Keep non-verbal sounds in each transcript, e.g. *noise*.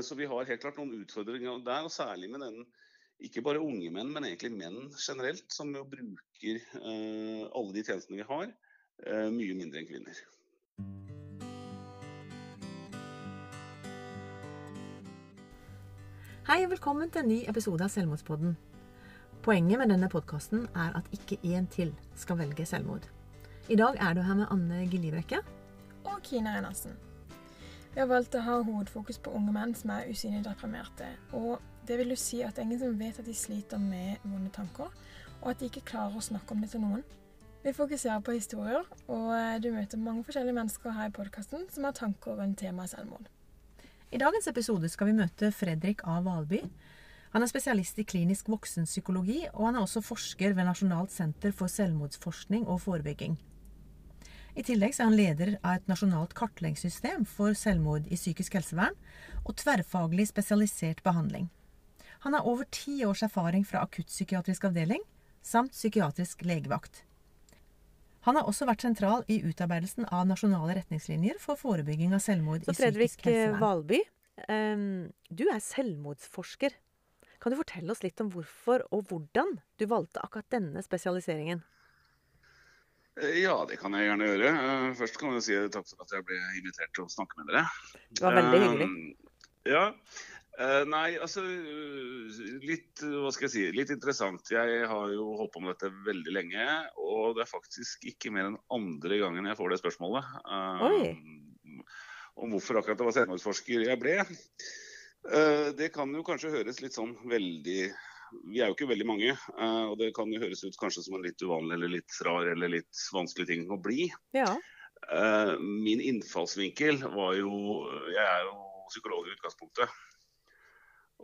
Så vi har helt klart noen utfordringer der, og særlig med den ikke bare unge menn, men egentlig menn generelt, som jo bruker alle de tjenestene vi har, mye mindre enn kvinner. Hei og velkommen til en ny episode av Selvmordspodden. Poenget med denne podkasten er at ikke én til skal velge selvmord. I dag er du her med Anne Gillibrekke. Og Kine Reinersen. Vi har valgt å ha hovedfokus på unge menn som er usynlig deprimerte. Og det vil jo si at det er ingen som vet at de sliter med vonde tanker, og at de ikke klarer å snakke om det til noen. Vi fokuserer på historier, og du møter mange forskjellige mennesker her i podkasten som har tanker rundt temaet selvmord. I dagens episode skal vi møte Fredrik A. Valby. Han er spesialist i klinisk voksenpsykologi, og han er også forsker ved Nasjonalt senter for selvmordsforskning og forebygging. I tillegg er han leder av et nasjonalt kartleggingssystem for selvmord i psykisk helsevern og tverrfaglig spesialisert behandling. Han har over ti års erfaring fra akuttpsykiatrisk avdeling samt psykiatrisk legevakt. Han har også vært sentral i utarbeidelsen av nasjonale retningslinjer for forebygging av selvmord Så i psykisk Fredrik helsevern. Valby, um, du er selvmordsforsker. Kan du fortelle oss litt om hvorfor og hvordan du valgte akkurat denne spesialiseringen? Eh, ja, det kan jeg gjerne gjøre. Eh, først kan jeg si takk for at jeg ble invitert til å snakke med dere. Det var veldig hyggelig. Ja, Uh, nei, altså Litt hva skal jeg si, litt interessant. Jeg har jo holdt på med dette veldig lenge. Og det er faktisk ikke mer enn andre gangen jeg får det spørsmålet. Uh, om hvorfor akkurat det var selvmordsforsker jeg ble. Det kan jo kanskje høres litt sånn veldig Vi er jo ikke veldig mange. og det kan jo høres ut kanskje som en litt uvanlig eller litt rar eller litt vanskelig ting å bli. Ja. min innfallsvinkel var jo Jeg er jo psykolog i utgangspunktet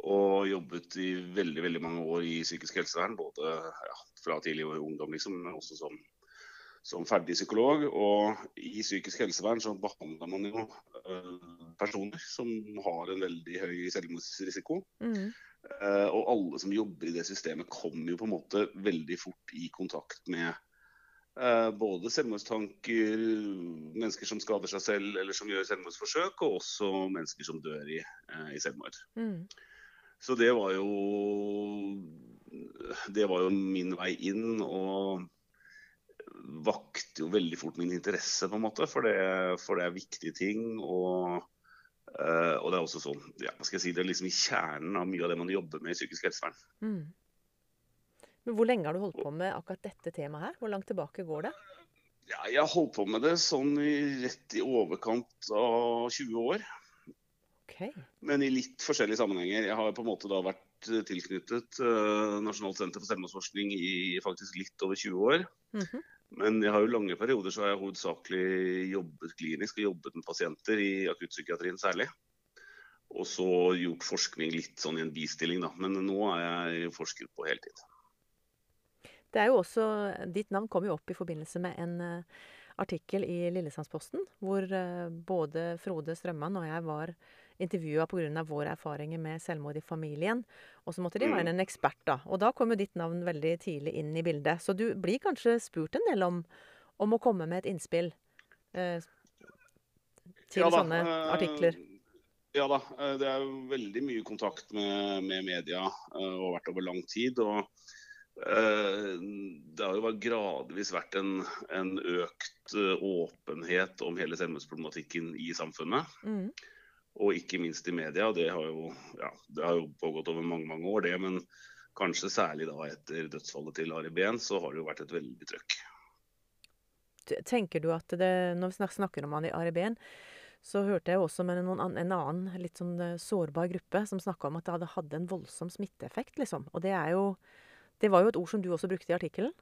og jobbet i veldig veldig mange år i psykisk helsevern. Både ja, fra tidlig ungdom, liksom, men også som, som, ferdig psykolog. Og i psykisk helsevern så behandler man jo uh, personer som har en veldig høy selvmordsrisiko. Mm. Uh, og alle som jobber i det systemet, kommer jo på en måte veldig fort i kontakt med uh, både selvmordstanker, mennesker som skader seg selv eller som gjør selvmordsforsøk, og også mennesker som dør i, i selvmord. Mm. Så det var jo Det var jo min vei inn. og vakte jo veldig fort min interesse, på en måte, for det, for det er viktige ting. Og, uh, og, det er også sånn, ja, hva skal jeg si, det er liksom i kjernen av mye av det man jobber med i psykisk helsevern. Mm. Men Hvor lenge har du holdt på med akkurat dette temaet her? Hvor langt tilbake går det? Ja, jeg har holdt på med det sånn i, rett i overkant av 20 år. Okay. Men i litt forskjellige sammenhenger. Jeg har på en måte da vært eh, tilknyttet uh, Nasjonalt senter for selvmordsforskning i faktisk litt over 20 år. Mm -hmm. Men jeg har jo lange perioder så har jeg hovedsakelig jobbet klinisk og jobbet med pasienter i akuttpsykiatrien særlig. Og så gjort forskning litt sånn i en bistilling, da. Men nå er jeg forsker på heltid. Det er jo også, Ditt navn kom jo opp i forbindelse med en uh, artikkel i Lillesandsposten, hvor uh, både Frode Strømman og jeg var intervjua pga. våre erfaringer med selvmord i familien. Og så måtte de ha inn mm. en ekspert, da. Og da kom jo ditt navn veldig tidlig inn i bildet. Så du blir kanskje spurt en del om, om å komme med et innspill eh, til ja, sånne eh, artikler? Ja da. Eh, det er veldig mye kontakt med, med media eh, og vært over lang tid. og det har jo gradvis vært en, en økt åpenhet om hele selvmordsproblematikken i samfunnet. Mm og ikke minst i media. Det har jo, ja, det har jo pågått over mange mange år, det. Men kanskje særlig da etter dødsfallet til Ari Behn, så har det jo vært et veldig trøkk. Tenker du at det, Når vi snakker om han i Ari Behn, så hørte jeg også med noen, en annen litt sånn eh, sårbar gruppe som snakka om at det hadde hatt en voldsom smitteeffekt, liksom. Og det er jo Det var jo et ord som du også brukte i artikkelen?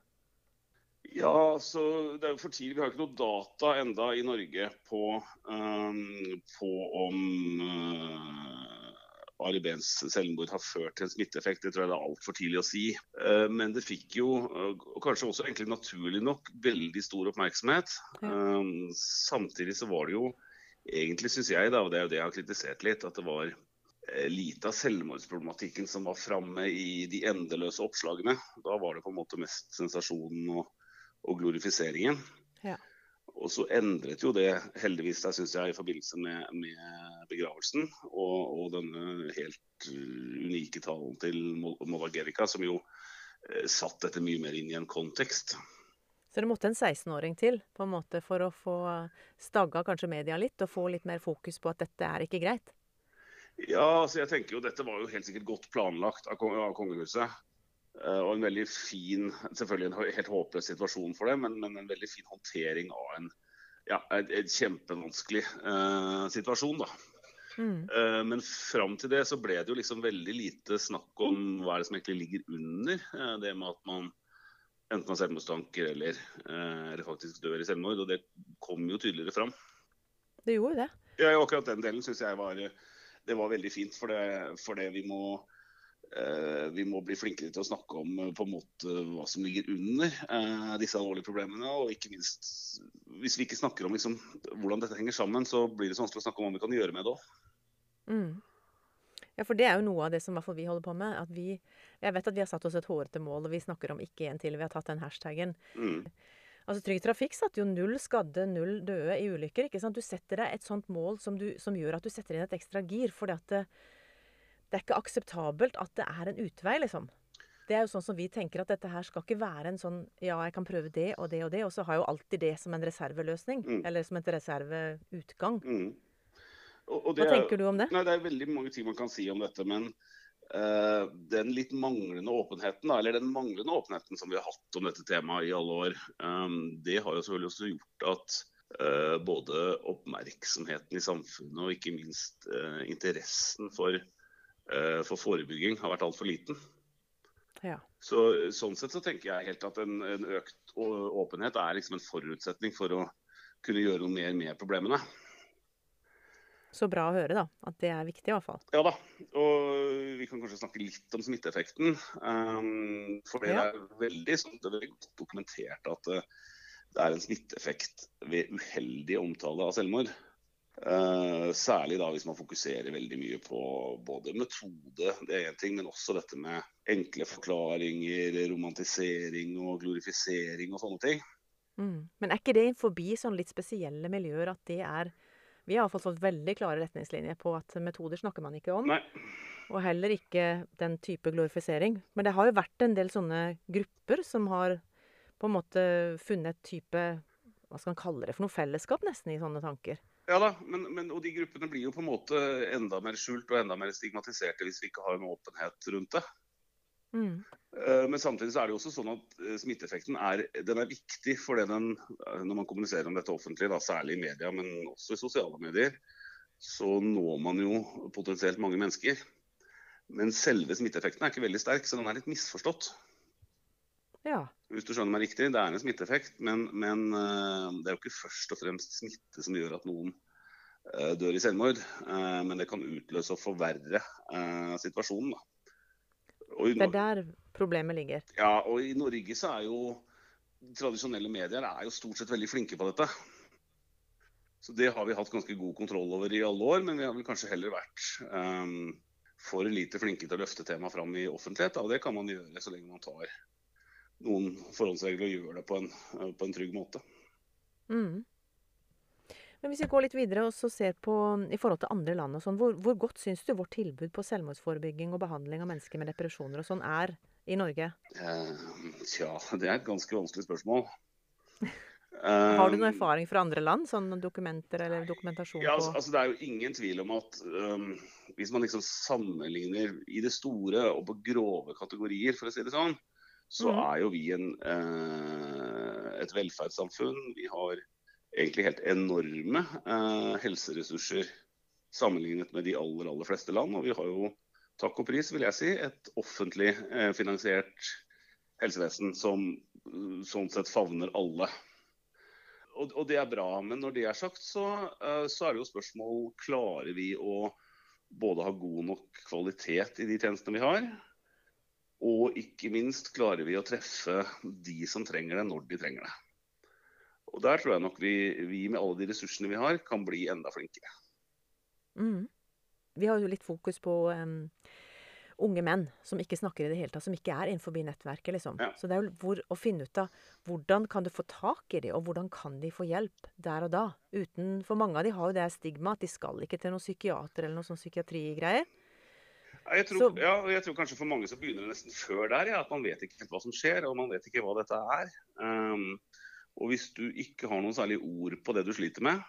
Ja, så det er jo for tidlig. Vi har ikke noe data enda i Norge på, um, på om uh, Ari Behns selvmord har ført til en smitteeffekt. Det tror jeg det er altfor tidlig å si. Uh, men det fikk jo, uh, kanskje også egentlig naturlig nok, veldig stor oppmerksomhet. Um, samtidig så var det jo egentlig, syns jeg, da, og det er jo det jeg har kritisert litt, at det var lite av selvmordsproblematikken som var framme i de endeløse oppslagene. Da var det på en måte mest sensasjonen og og glorifiseringen. Ja. Og så endret jo det heldigvis seg, synes jeg, i forbindelse med, med begravelsen og, og, denne helt unike talen til Molagerica, som jo eh, satt dette mye mer inn i en kontekst. Så det måtte en 16-åring til på en måte for å få stagga kanskje media litt, og få litt mer fokus på at dette er ikke greit? Ja, altså jeg tenker jo dette var jo helt sikkert godt planlagt av, av kongehuset. Eh, og en veldig fin Selvfølgelig en helt håpløs situasjon for det, men, men en veldig fin håndtering av en, ja, en, en kjempevanskelig uh, situasjon. da. Mm. Uh, men fram til det så ble det jo liksom veldig lite snakk om hva er det som egentlig ligger under uh, det med at man enten har selvmordstanker eller, eller, faktisk dør i selvmord. Og det kom jo tydeligere fram. Det gjorde det? Ja, akkurat den delen syns jeg var, det var veldig fint. For det, for det vi må vi må bli flinkere til å snakke om eh, på en måte hva som ligger under eh, disse alvorlige problemene. Og ikke minst, hvis vi ikke snakker om liksom, hvordan dette henger sammen, så blir det så vanskelig å snakke om hva vi kan gjøre med det òg. Mm. Ja, for det er jo noe av det som vi holder på med. at vi, Jeg vet at vi har satt oss et hårete mål, og vi snakker om ikke en til. Vi har tatt den hashtaggen. Mm. Altså Trygg Trafikk satte jo null skadde, null døde i ulykker. ikke sant? Du setter deg et sånt mål som, du, som gjør at du setter inn et ekstra gir. fordi at det, er ikke akseptabelt at det er en utvei, liksom. Det er jo sånn som vi tenker at dette her skal ikke være en sånn ja, jeg kan prøve det og det og det, og så har jo alltid det som en reserveløsning. Mm. Eller som et reserveutgang. Mm. Og, og Hva tenker du om det? Nei, Det er veldig mange ting man kan si om dette. Men uh, den litt manglende åpenheten, da, eller den manglende åpenheten som vi har hatt om dette temaet i alle år, um, det har jo selvfølgelig også gjort at uh, både oppmerksomheten i samfunnet og ikke minst uh, interessen for for forebygging har vært altfor liten. Ja. Så, sånn sett så tenker jeg helt at en, en økt åpenhet er liksom en forutsetning for å kunne gjøre noe mer med problemene. Så bra å høre, da. At det er viktig, i hvert fall. Ja da. Og vi kan kanskje snakke litt om smitteeffekten. Um, for det ja. er veldig, sånn, det er veldig godt dokumentert at uh, det er en smitteeffekt ved uheldig omtale av selvmord. Uh, særlig da hvis man fokuserer veldig mye på både metode, det er én ting, men også dette med enkle forklaringer, romantisering og glorifisering og sånne ting. Mm. Men er ikke det forbi sånn litt spesielle miljøer at det er Vi har fått veldig klare retningslinjer på at metoder snakker man ikke om. Nei. Og heller ikke den type glorifisering. Men det har jo vært en del sånne grupper som har på en måte funnet et type Hva skal man kalle det for noe fellesskap, nesten, i sånne tanker. Ja da, men, men, og de gruppene blir jo på en måte enda mer skjult og enda mer stigmatiserte hvis vi ikke har en åpenhet rundt det. Mm. Eh, men samtidig så er det jo også sånn at eh, smitteeffekten er, den er viktig fordi den, eh, når man kommuniserer om dette offentlig, da, særlig i media, men også i sosiale medier, så når man jo potensielt mange mennesker. Men selve smitteeffekten er ikke veldig sterk, så den er litt misforstått. Ja. Hvis du skjønner meg riktig. Det er en smitteeffekt, men, men uh, det er jo ikke først og fremst smitte som gjør at noen uh, dør i selvmord. Uh, men det kan utløse og forverre situasjonen. Det er der problemet ligger? Ja, og i Norge så er jo tradisjonelle medier er jo stort sett veldig flinke på dette. Så det har vi hatt ganske god kontroll over i alle år, men vi har vel kanskje heller vært um, for lite flinke til å løfte temaet fram i offentlighet. Og det kan man gjøre så lenge man tar noen forholdsregler og gjør det på en, på en trygg måte. Mm. Men hvis vi går litt videre og ser på i forhold til andre land og sånn, hvor, hvor, godt syns du vårt tilbud på selvmordsforebygging og behandling av mennesker med depresjoner og sånn er i Norge? Eh, tja, det er et ganske vanskelig spørsmål. *laughs* Har du noen eh, erfaring fra andre land? sånn dokumenter eller dokumentasjon ja, altså, altså, Det er jo ingen tvil om at um, hvis man liksom sammenligner i det store og på grove kategorier, for å si det sånn, så mm. er jo vi en, eh, et velferdssamfunn. Vi har egentlig helt enorme eh, helseressurser sammenlignet med de aller, aller fleste land. Og vi har jo, takk og pris, vil jeg si, et offentlig eh, finansiert helsevesen som sånn sett favner alle. Og, og, det er bra. Men når det er sagt, så, så, er det jo spørsmål klarer vi å både ha god nok kvalitet i de tjenestene vi har, og ikke minst klarer vi å treffe de som trenger det, når de trenger det. Og Der tror jeg nok vi, vi med alle de ressursene vi har, kan bli enda flinkere. Mm. Vi har jo litt fokus på um, unge menn som ikke snakker i det hele tatt, som ikke er innenfor nettverket, liksom. Ja. Så det er jo hvor, å finne ut av hvordan kan du få tak i dem, og hvordan kan de få hjelp der og da? Uten, for mange av de har jo det stigmaet at de skal ikke til noen psykiater eller noen sånn psykiatrigreier. Jeg tror, Så- ja, og jeg tror kanskje for mange så begynner det nesten før der, ja, at man vet ikke helt hva som skjer, og man vet ikke hva dette er. Um, og hvis du ikke har noen særlige ord på det du sliter med,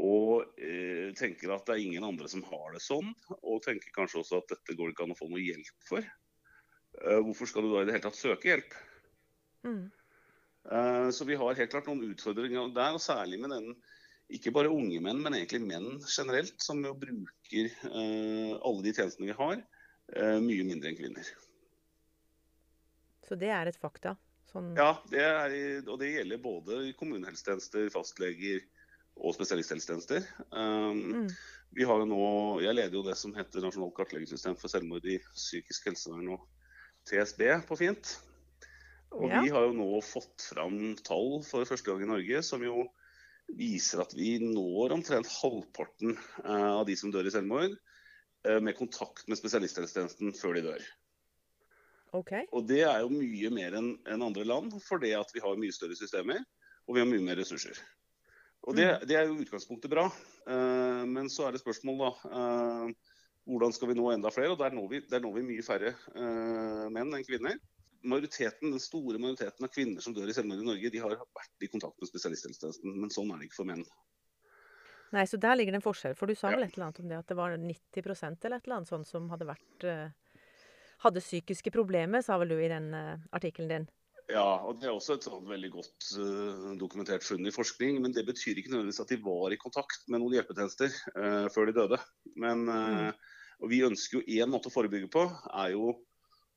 og eh, tenker at det er ingen andre som har det sånn, og tenker kanskje også at dette går det ikke an å få noe hjelp for, eh, hvorfor skal du da i det hele tatt søke hjelp? Mm. Eh, Så vi har helt klart noen utfordringer der, og særlig med den ikke bare unge menn, men egentlig menn generelt, som jo bruker eh, alle de tjenestene vi har, eh, mye mindre enn kvinner. Så det er et fakta. Sånn, Ja, det er, og det gjelder både i kommunehelsetjenester, fastleger og spesialisthelsetjenester. Um, Mm. Vi har jo nå, Jeg leder jo det som heter Nasjonalt kartleggingssystem for selvmord i psykisk helsevern og TSB på fint. Og Ja. vi har jo nå fått fram tall for første gang i Norge som jo viser at vi når omtrent halvparten eh, av de som dør i selvmord, eh, med kontakt med spesialisthelsetjenesten før de dør. Okay. Og det er jo mye mer enn andre land, fordi at vi har mye større systemer og vi har mye mer ressurser. Og det, det er jo utgangspunktet bra. Eh, men så er det spørsmål, da. hvordan skal vi nå enda flere? Og der når vi, der når vi mye færre menn enn kvinner. Majoriteten, Den store majoriteten av kvinner som dør i selvmord i Norge, de har vært i kontakt med spesialisthelsetjenesten. Men sånn er det ikke for menn. Nei, så der ligger det en forskjell. For du sa Ja. vel et eller annet om det, at det var 90% eller et eller annet sånt som hadde vært eh, Hadde psykiske problemer, sa vel du i den eh, artikkelen din. Ja, og det er også et sånn veldig godt eh, dokumentert funn i forskning. Men det betyr ikke nødvendigvis at de var i kontakt med noen hjelpetjenester uh, før de døde. Men eh, og vi ønsker jo én måte å forebygge på, er jo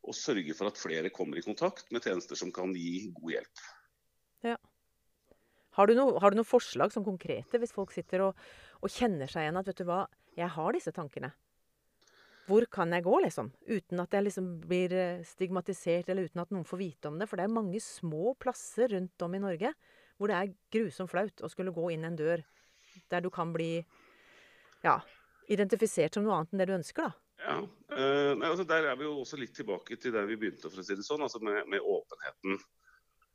å sørge for at flere kommer i kontakt med tjenester som kan gi god hjelp. Har du, noe, har du noen forslag som konkrete, hvis folk sitter og, og kjenner seg igjen at vet du hva, jeg har disse tankene. Hvor kan jeg gå, liksom? Uten at jeg liksom blir eh, stigmatisert, eller uten at noen får vite om det. For det er mange små plasser rundt om i Norge hvor det er grusomt flaut å skulle gå inn en dør der du kan bli ja, identifisert som noe annet enn det du ønsker, da. Ja, uh, nei, altså Der er vi jo også litt tilbake til der vi begynte, for å si det sånn, altså med, med åpenheten.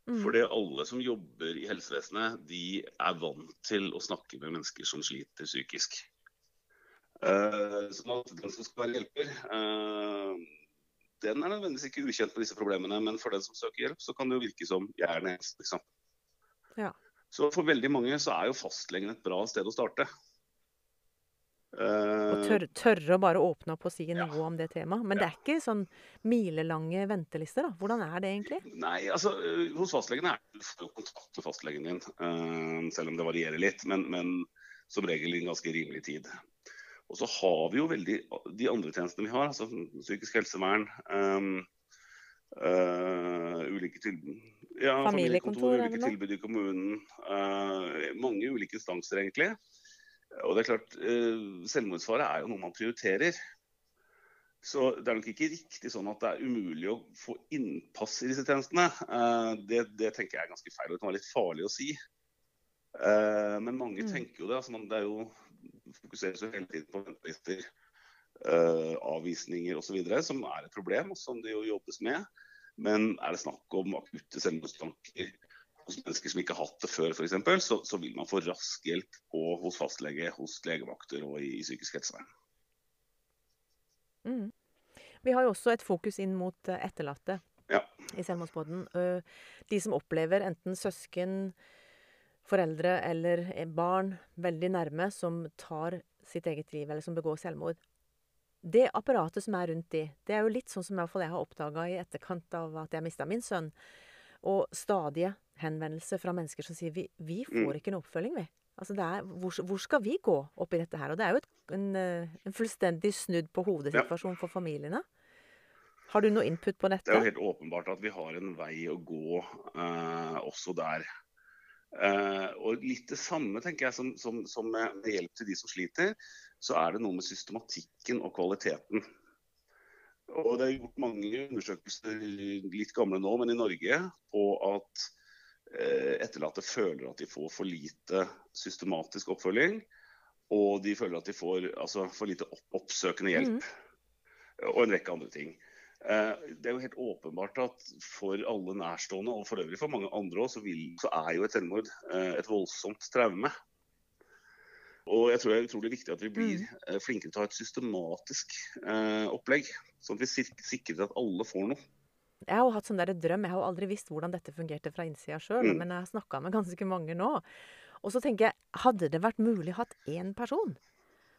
Mm. Fordi alle som jobber i helsevesenet, de er vant til å snakke med mennesker som sliter psykisk. Uh, sånn at den som skal være hjelper, uh, den er nødvendigvis ikke ukjent med disse problemene. Men for den som søker hjelp, så kan det jo virke som jeg er den eneste. Liksom. Ja. Så for veldig mange så er jo fastlegen et bra sted å starte. Eh, Og tør, tørre å bare åpne opp og si Ja. om det temaet. Men det er ikke sånn milelange ventelister, da. Hvordan er det egentlig? Nei, altså øh, hos fastlegene er du får kontakt med fastlegen din, øh, selv om det varierer litt. Men, men som regel i en ganske rimelig tid. Og så har vi jo veldig de andre tjenestene vi har, altså psykisk helsevern. Um, Uh, ulike tilbud ja, Familiekontor, familiekontor ulike tilbud i kommunen. Uh, mange ulike instanser, egentlig. Og det er klart, øh, Selvmordsfare er jo noe man prioriterer. Så det er nok ikke riktig sånn at det er umulig å få innpass i disse tjenestene. Eh, Det, det tenker jeg er ganske feil, og det kan være litt farlig å si. Eh, Men mange Mm. tenker jo det. altså man, Det er jo fokuseres jo hele tiden på ventelister, eh, avvisninger osv., som er et problem, og som det jo jobbes med. Men er det snakk om akutte selvmordstanker hos mennesker som ikke har hatt det før, f.eks., så, så vil man få rask hjelp og hos fastlege, hos legevakter og i, i psykisk helsevern. Mm. Vi har jo også et fokus inn mot eh, etterlatte Ja. i Selvmordsbåten. De som opplever enten søsken, foreldre eller eh, barn veldig nærme som tar sitt eget liv, eller som begår selvmord. Det apparatet som er rundt de, det er jo litt sånn som jeg har oppdaga i etterkant av at jeg mista min sønn. Og stadige henvendelser fra mennesker som sier vi, vi får Mm. ikke noe oppfølging, vi. Altså er, hvor, hvor skal vi gå oppi dette her? Og det er jo et, en, eh, en fullstendig snudd på hodet-situasjon for familiene. Har du noe input på dette? Det er jo helt åpenbart at vi har en vei å gå eh, også der. Eh, og litt det samme tenker jeg som, som, som med, med hjelp til de som sliter, så er det noe med systematikken og kvaliteten. Og Det er gjort mange undersøkelser, litt gamle nå, men i Norge, på at eh, etterlatte føler at de får for lite systematisk oppfølging. Og de føler at de får altså, for lite opp oppsøkende hjelp. og en rekke andre ting. Eh, det er jo helt åpenbart at for alle nærstående, og for øvrig for mange andre òg, så, så, er jo et selvmord eh, et voldsomt traume. Og jeg tror det er utrolig viktig at vi blir mm. Eh, flinkere til å ha et systematisk eh, opplegg. Sånn at vi sikrer at alle får noe. Jeg har jo hatt sånn der drøm. Jeg har jo aldri visst hvordan dette fungerte fra innsida sjøl, mm. men jeg har snakka med ganske mange nå. Og så tenker jeg, hadde det vært mulig å ha én person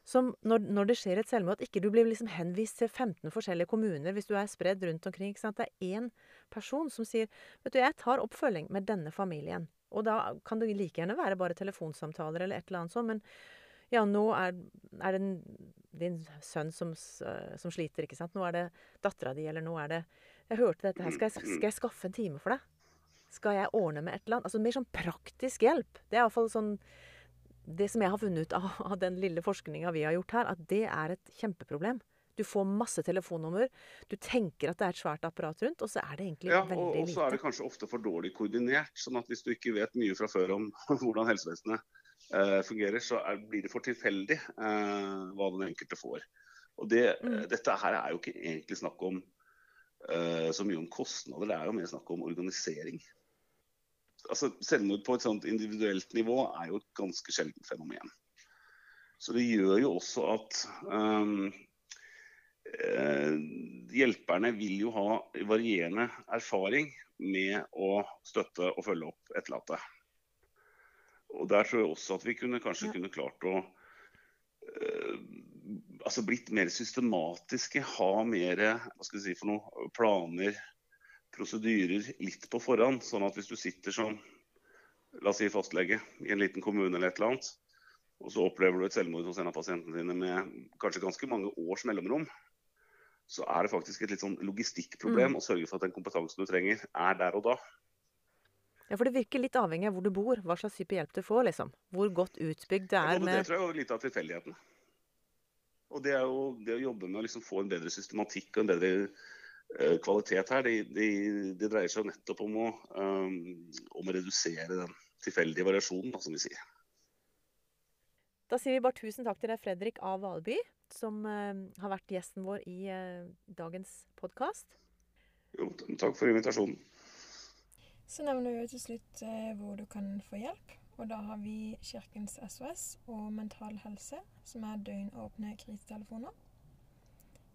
som når, når, det skjer et selvmord, at ikke du blir liksom henvist til 15 forskjellige kommuner hvis du er spredd rundt omkring. ikke sant? Det er én person som sier vet du, jeg tar oppfølging med denne familien. Og da kan det like gjerne være bare telefonsamtaler eller et eller annet sånt. Men ja, nå er, er det din sønn som, som, sliter, ikke sant. Nå er det dattera di, eller nå er det Jeg hørte dette her. Skal jeg, skal jeg skaffe en time for deg? Skal jeg ordne med et eller annet? Altså mer sånn praktisk hjelp. Det er iallfall sånn det som jeg har funnet ut av, av den lille forskninga vi har gjort her, at det er et kjempeproblem. Du får masse telefonnummer. Du tenker at det er et svært apparat rundt, og så er det egentlig ja, veldig lite. Ja, Og så er det kanskje ofte for dårlig koordinert. sånn at hvis du ikke vet mye fra før om *laughs* hvordan helsevesenet eh, fungerer, så er, blir det for tilfeldig eh, hva den enkelte får. Og det, mm. Dette her er jo ikke egentlig snakk om eh, så mye om kostnader, det er jo mer snakk om organisering altså Selvmord på et sånt individuelt nivå er jo et ganske sjeldent fenomen. Så det gjør jo også at um, eh, hjelperne vil jo ha varierende erfaring med å støtte og følge opp etterlatte. Og Der tror jeg også at vi kunne kanskje ja. kunne klart å uh, altså blitt mer systematiske, ha mer hva skal vi si for noe, planer, prosedyrer litt på forhånd. Sånn at hvis du sitter som la oss si fastlege i en liten kommune eller et eller annet, og så opplever du et selvmord hos en av pasientene dine med kanskje ganske mange års mellomrom, så er det faktisk et litt sånn logistikkproblem mm. å sørge for at den kompetansen du trenger, er der og da. Ja, For det virker litt avhengig av hvor du bor, hva slags type hjelp du får. liksom. Hvor godt utbygd det er med Det tror jeg er litt av tilfeldighetene. Og det er jo det å jobbe med å liksom få en bedre systematikk og en bedre uh, kvalitet her, det de, de dreier seg nettopp om å, um, om å redusere den tilfeldige variasjonen, da, som vi sier. Da sier vi bare tusen takk til deg, Fredrik A. Valby, som uh, har vært gjesten vår i uh, dagens podkast. Jo, takk for invitasjonen. Så nevner vi til slutt uh, hvor du kan få hjelp. Og da har vi Kirkens SOS og Mental Helse, som er døgnåpne krisetelefoner.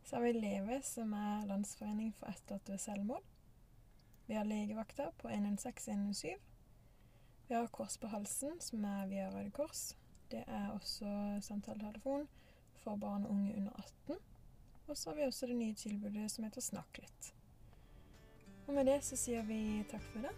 Så har vi Leve, som er Landsforening for etterlatte ved selvmord. Vi har legevakta på 116-117. Vi har Kors på halsen, som er via Røde Kors. Det er også samtaletelefon for barn og unge under 18. Og så har vi også det nye tilbudet som heter Snakk litt. Og med det så sier vi takk for det.